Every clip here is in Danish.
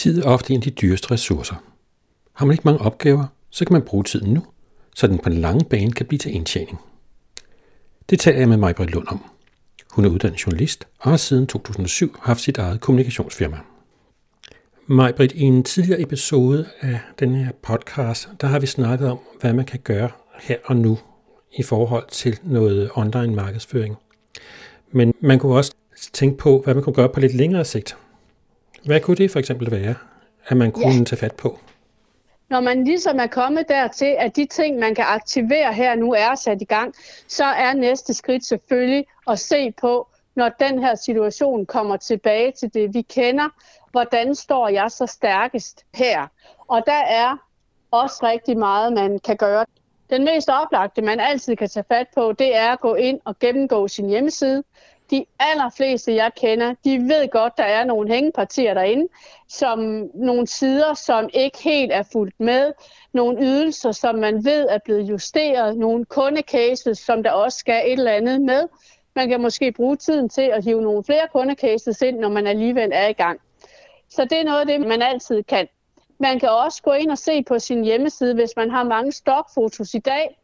Tid er ofte en af de dyreste ressourcer. Har man ikke mange opgaver, så kan man bruge tiden nu, så den på den lange bane kan blive til indtjening. Det taler jeg med Majbrit Lund om. Hun er uddannet journalist og har siden 2007 haft sit eget kommunikationsfirma. Majbrit, i en tidligere episode af den her podcast, der har vi snakket om, hvad man kan gøre her og nu i forhold til noget online markedsføring. Men man kunne også tænke på, hvad man kunne gøre på lidt længere sigt. Hvad kunne det for eksempel være, at man kunne ja. tage fat på? Når man ligesom er kommet dertil, at de ting, man kan aktivere her nu er sat i gang, så er næste skridt selvfølgelig at se på, når den her situation kommer tilbage til det, vi kender, hvordan står jeg så stærkest her? Og der er også rigtig meget, man kan gøre. Den mest oplagte, man altid kan tage fat på, det er at gå ind og gennemgå sin hjemmeside. De allerfleste, jeg kender, de ved godt, der er nogle hængepartier derinde, som nogle sider, som ikke helt er fuldt med, nogle ydelser, som man ved er blevet justeret, nogle kundecases, som der også skal et eller andet med. Man kan måske bruge tiden til at hive nogle flere kundecases ind, når man alligevel er i gang. Så det er noget af det, man altid kan. Man kan også gå ind og se på sin hjemmeside, hvis man har mange stokfotos i dag.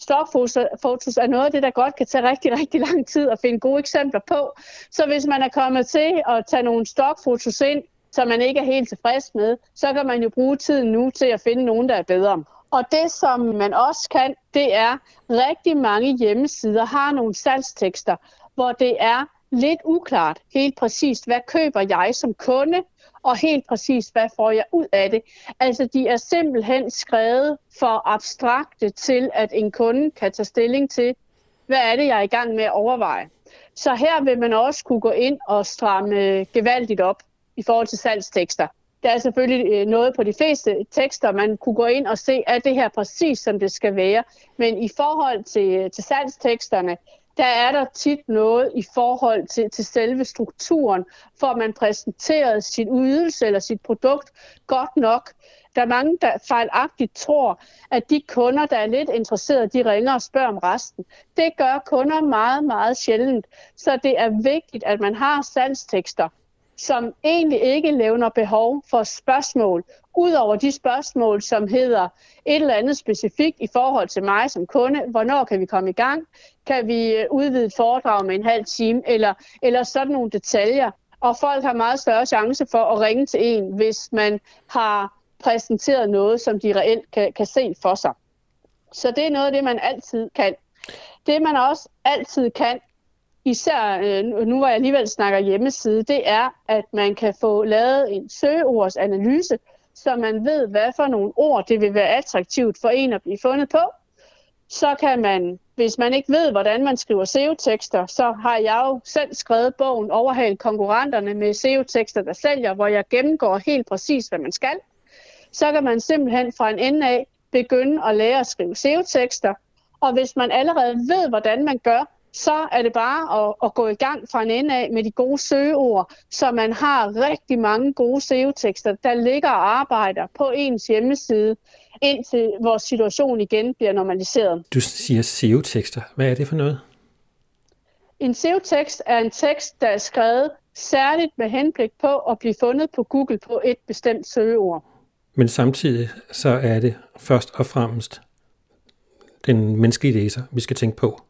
Stokfotos er noget af det, der godt kan tage rigtig, rigtig lang tid at finde gode eksempler på. Så hvis man er kommet til at tage nogle stokfotos ind, som man ikke er helt tilfreds med, så kan man jo bruge tiden nu til at finde nogen, der er bedre. Og det, som man også kan, det er, rigtig mange hjemmesider har nogle salgstekster, hvor det er lidt uklart helt præcist, hvad køber jeg som kunde, og helt præcis, hvad får jeg ud af det. Altså, de er simpelthen skrevet for abstrakte til, at en kunde kan tage stilling til, hvad er det, jeg er i gang med at overveje. Så her vil man også kunne gå ind og stramme gevaldigt op i forhold til salgstekster. Der er selvfølgelig øh, noget på de fleste tekster, man kunne gå ind og se, at det her præcis som det skal være. Men i forhold til, øh, til salgsteksterne, der er der tit noget i forhold til, til selve strukturen, for at man præsenterer sin ydelse eller sit produkt godt nok. Der er mange, der fejlagtigt tror, at de kunder, der er lidt interesserede, de ringer og spørger om resten. Det gør kunder meget, meget sjældent. Så det er vigtigt, at man har salgstekster, som egentlig ikke levner behov for spørgsmål, Udover de spørgsmål, som hedder et eller andet specifikt i forhold til mig som kunde, hvornår kan vi komme i gang, kan vi øh, udvide et foredrag med en halv time, eller, eller sådan nogle detaljer. Og folk har meget større chance for at ringe til en, hvis man har præsenteret noget, som de reelt kan, kan se for sig. Så det er noget af det, man altid kan. Det man også altid kan, især øh, nu hvor jeg alligevel snakker hjemmeside, det er, at man kan få lavet en søgeordsanalyse, så man ved, hvad for nogle ord det vil være attraktivt for en at blive fundet på. Så kan man, hvis man ikke ved, hvordan man skriver SEO-tekster, så har jeg jo selv skrevet bogen Overhal konkurrenterne med SEO-tekster, der sælger, hvor jeg gennemgår helt præcis, hvad man skal. Så kan man simpelthen fra en ende af begynde at lære at skrive SEO-tekster. Og hvis man allerede ved, hvordan man gør, så er det bare at, at gå i gang fra en ende af med de gode søgeord, så man har rigtig mange gode SEO-tekster, der ligger og arbejder på ens hjemmeside, indtil vores situation igen bliver normaliseret. Du siger SEO-tekster. Hvad er det for noget? En SEO-tekst er en tekst, der er skrevet særligt med henblik på at blive fundet på Google på et bestemt søgeord. Men samtidig så er det først og fremmest den menneskelige læser, vi skal tænke på.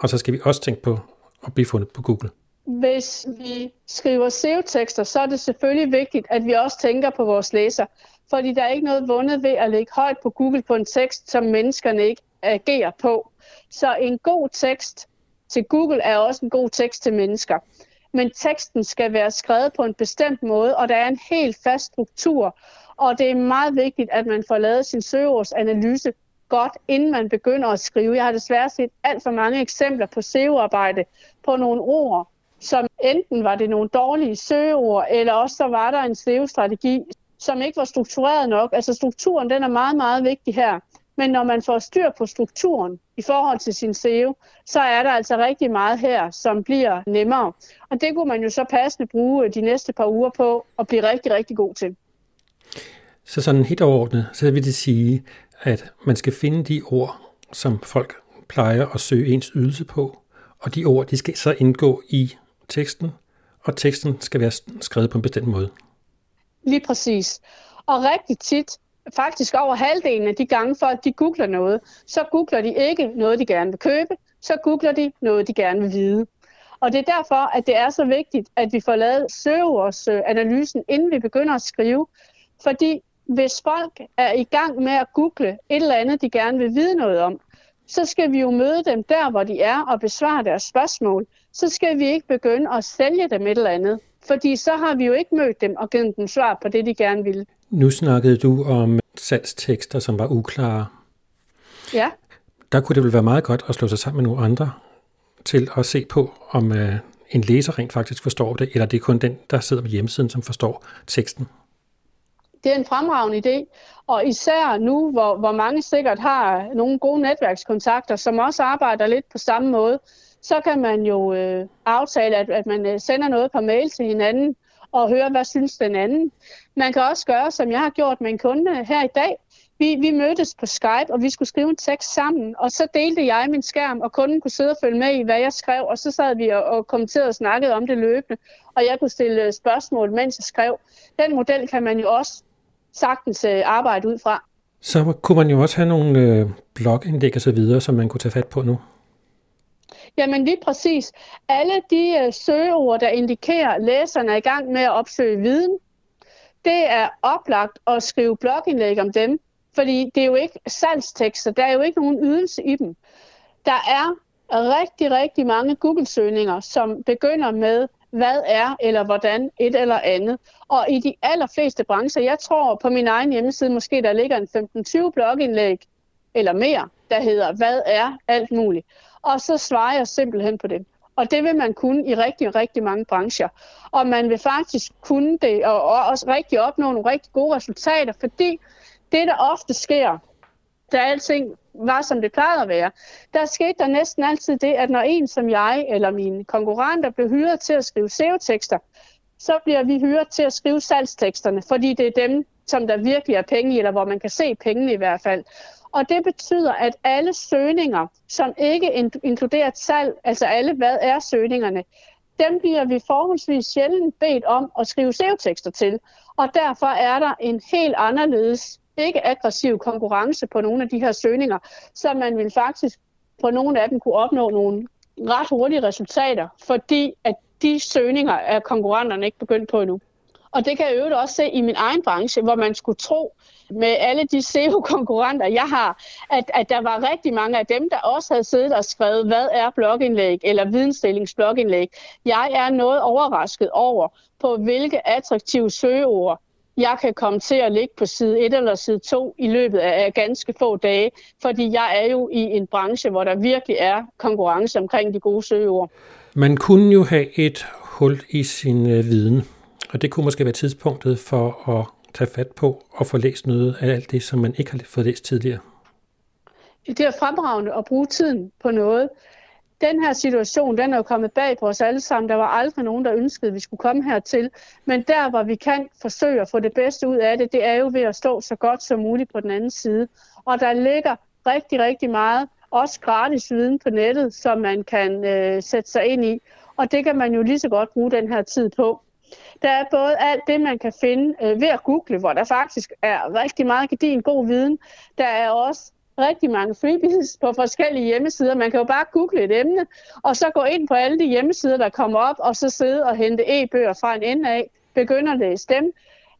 Og så skal vi også tænke på at blive fundet på Google. Hvis vi skriver SEO-tekster, så er det selvfølgelig vigtigt, at vi også tænker på vores læser. Fordi der er ikke noget vundet ved at lægge højt på Google på en tekst, som menneskerne ikke agerer på. Så en god tekst til Google er også en god tekst til mennesker. Men teksten skal være skrevet på en bestemt måde, og der er en helt fast struktur. Og det er meget vigtigt, at man får lavet sin søgeordsanalyse godt, inden man begynder at skrive. Jeg har desværre set alt for mange eksempler på SEO-arbejde på nogle ord, som enten var det nogle dårlige søgeord, eller også så var der en SEO-strategi, som ikke var struktureret nok. Altså strukturen, den er meget, meget vigtig her. Men når man får styr på strukturen i forhold til sin SEO, så er der altså rigtig meget her, som bliver nemmere. Og det kunne man jo så passende bruge øh, de næste par uger på at blive rigtig, rigtig god til. Så sådan helt overordnet, så vil det sige, at man skal finde de ord, som folk plejer at søge ens ydelse på, og de ord, de skal så indgå i teksten, og teksten skal være skrevet på en bestemt måde. Lige præcis. Og rigtig tit, faktisk over halvdelen af de gange, folk de googler noget, så googler de ikke noget, de gerne vil købe, så googler de noget, de gerne vil vide. Og det er derfor, at det er så vigtigt, at vi får lavet søgeordsanalysen, øh, inden vi begynder at skrive. Fordi hvis folk er i gang med at google et eller andet, de gerne vil vide noget om, så skal vi jo møde dem der, hvor de er, og besvare deres spørgsmål. Så skal vi ikke begynde at sælge dem et eller andet, fordi så har vi jo ikke mødt dem og givet dem svar på det, de gerne vil. Nu snakkede du om salgstekster, som var uklare. Ja. Der kunne det vel være meget godt at slå sig sammen med nogle andre til at se på, om øh, en læser rent faktisk forstår det, eller det er kun den, der sidder med hjemmesiden, som forstår teksten. Det er en fremragende idé, og især nu, hvor, hvor mange sikkert har nogle gode netværkskontakter, som også arbejder lidt på samme måde, så kan man jo øh, aftale, at, at man øh, sender noget på mail til hinanden, og høre, hvad synes den anden. Man kan også gøre, som jeg har gjort med en kunde her i dag. Vi, vi mødtes på Skype, og vi skulle skrive en tekst sammen, og så delte jeg min skærm, og kunden kunne sidde og følge med i, hvad jeg skrev, og så sad vi og, og kommenterede og snakkede om det løbende, og jeg kunne stille øh, spørgsmål, mens jeg skrev. Den model kan man jo også sagtens øh, arbejde ud fra. Så kunne man jo også have nogle øh, blogindlæg og så videre, som man kunne tage fat på nu. Jamen lige præcis. Alle de øh, søgeord, der indikerer, at læserne er i gang med at opsøge viden, det er oplagt at skrive blogindlæg om dem, fordi det er jo ikke salgstekster, der er jo ikke nogen ydelse i dem. Der er rigtig, rigtig mange Google-søgninger, som begynder med, hvad er eller hvordan et eller andet. Og i de allerfleste brancher, jeg tror på min egen hjemmeside, måske der ligger en 15-20 blogindlæg eller mere, der hedder, hvad er alt muligt. Og så svarer jeg simpelthen på det. Og det vil man kunne i rigtig, rigtig mange brancher. Og man vil faktisk kunne det, og også rigtig opnå nogle rigtig gode resultater, fordi det, der ofte sker, da alting var, som det plejede at være, der skete der næsten altid det, at når en som jeg eller mine konkurrenter blev hyret til at skrive SEO-tekster, så bliver vi hyret til at skrive salgsteksterne, fordi det er dem, som der virkelig er penge i, eller hvor man kan se pengene i hvert fald. Og det betyder, at alle søgninger, som ikke inkluderer salg, altså alle hvad er søgningerne, dem bliver vi forholdsvis sjældent bedt om at skrive SEO-tekster til. Og derfor er der en helt anderledes, ikke aggressiv konkurrence på nogle af de her søgninger, så man vil faktisk på nogle af dem kunne opnå nogle ret hurtige resultater, fordi at de søgninger er konkurrenterne ikke begyndt på endnu. Og det kan jeg øvrigt også se i min egen branche, hvor man skulle tro med alle de SEO-konkurrenter, jeg har, at, at der var rigtig mange af dem, der også havde siddet og skrevet, hvad er blogindlæg eller vidensdelingsblogindlæg. Jeg er noget overrasket over, på hvilke attraktive søgeord jeg kan komme til at ligge på side 1 eller side 2 i løbet af ganske få dage, fordi jeg er jo i en branche, hvor der virkelig er konkurrence omkring de gode søgeord. Man kunne jo have et hul i sin øh, viden, og det kunne måske være tidspunktet for at tage fat på og få læst noget af alt det, som man ikke har fået læst tidligere. Det er fremragende at bruge tiden på noget. Den her situation, den er jo kommet bag på os alle sammen. Der var aldrig nogen, der ønskede, at vi skulle komme hertil. Men der, hvor vi kan forsøge at få det bedste ud af det, det er jo ved at stå så godt som muligt på den anden side. Og der ligger rigtig, rigtig meget, også gratis viden på nettet, som man kan øh, sætte sig ind i. Og det kan man jo lige så godt bruge den her tid på. Der er både alt det, man kan finde øh, ved at google, hvor der faktisk er rigtig meget gedin god viden. Der er også rigtig mange freebies på forskellige hjemmesider. Man kan jo bare google et emne, og så gå ind på alle de hjemmesider, der kommer op, og så sidde og hente e-bøger fra en ende af, begynde at læse dem.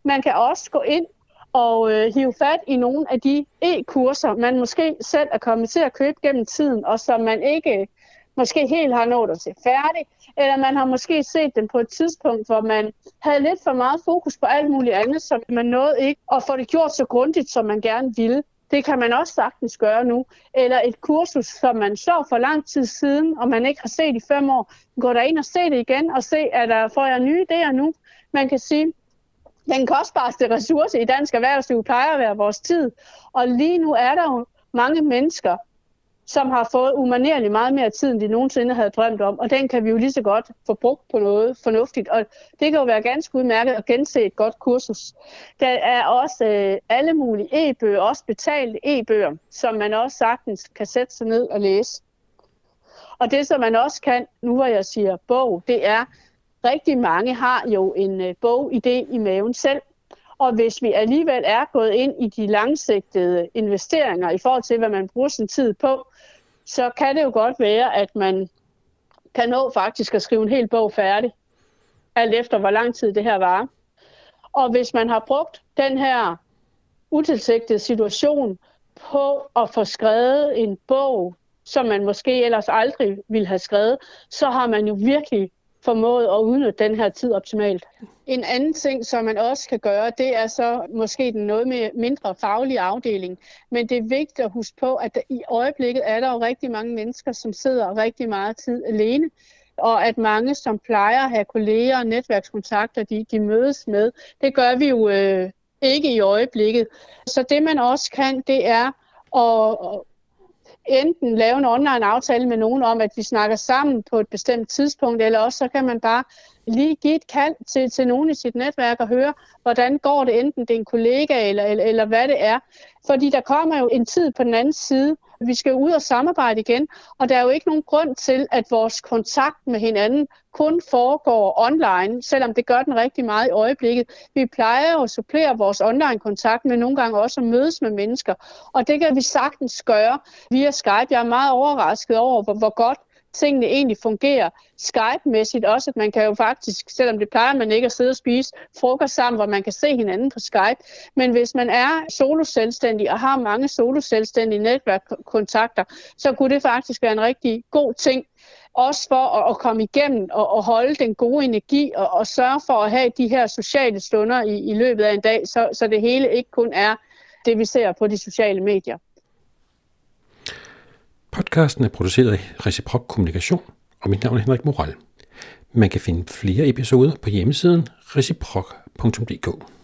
Man kan også gå ind og øh, hive fat i nogle af de e-kurser, man måske selv er kommet til at købe gennem tiden, og som man ikke øh, måske helt har nået at se færdig, eller man har måske set den på et tidspunkt, hvor man havde lidt for meget fokus på alt muligt andet, så man nåede ikke at få det gjort så grundigt, som man gerne ville. Det kan man også sagtens gøre nu. Eller et kursus, som man så for lang tid siden, og man ikke har set i fem år. Gå der ind og se det igen, og se, at der får jeg nye idéer nu. Man kan sige, den kostbarste ressource i dansk erhvervsliv plejer at være vores tid. Og lige nu er der jo mange mennesker, som har fået umanerligt meget mere tid, end de nogensinde havde drømt om, og den kan vi jo lige så godt få brugt på noget fornuftigt, og det kan jo være ganske udmærket at gense et godt kursus. Der er også øh, alle mulige e-bøger, også betalte e-bøger, som man også sagtens kan sætte sig ned og læse. Og det, som man også kan, nu hvor jeg siger bog, det er, rigtig mange har jo en øh, bogidé i maven selv, og hvis vi alligevel er gået ind i de langsigtede investeringer i forhold til, hvad man bruger sin tid på, så kan det jo godt være, at man kan nå faktisk at skrive en hel bog færdig, alt efter hvor lang tid det her var. Og hvis man har brugt den her utilsigtede situation på at få skrevet en bog, som man måske ellers aldrig ville have skrevet, så har man jo virkelig formået at udnytte den her tid optimalt. En anden ting, som man også kan gøre, det er så måske den noget mere, mindre faglige afdeling. Men det er vigtigt at huske på, at der, i øjeblikket er der jo rigtig mange mennesker, som sidder rigtig meget tid alene og at mange, som plejer at have kolleger og netværkskontakter, de, de mødes med. Det gør vi jo øh, ikke i øjeblikket. Så det man også kan, det er at enten lave en online aftale med nogen om, at vi snakker sammen på et bestemt tidspunkt, eller også så kan man bare lige give et kald til, til nogen i sit netværk og høre, hvordan går det, enten det er en kollega eller, eller, eller hvad det er. Fordi der kommer jo en tid på den anden side, vi skal ud og samarbejde igen, og der er jo ikke nogen grund til, at vores kontakt med hinanden kun foregår online, selvom det gør den rigtig meget i øjeblikket. Vi plejer jo at supplere vores online-kontakt med nogle gange også at mødes med mennesker, og det kan vi sagtens gøre via Skype. Jeg er meget overrasket over, hvor, hvor godt tingene egentlig fungerer Skype-mæssigt også, at man kan jo faktisk, selvom det plejer man ikke at sidde og spise frokost sammen, hvor man kan se hinanden på Skype, men hvis man er solo-selvstændig og har mange solo-selvstændige netværkkontakter, så kunne det faktisk være en rigtig god ting, også for at, at komme igennem og, og holde den gode energi og, og sørge for at have de her sociale stunder i, i løbet af en dag, så, så det hele ikke kun er det, vi ser på de sociale medier. Podcasten er produceret af Reciprok Kommunikation, og mit navn er Henrik Moral. Man kan finde flere episoder på hjemmesiden reciprok.dk.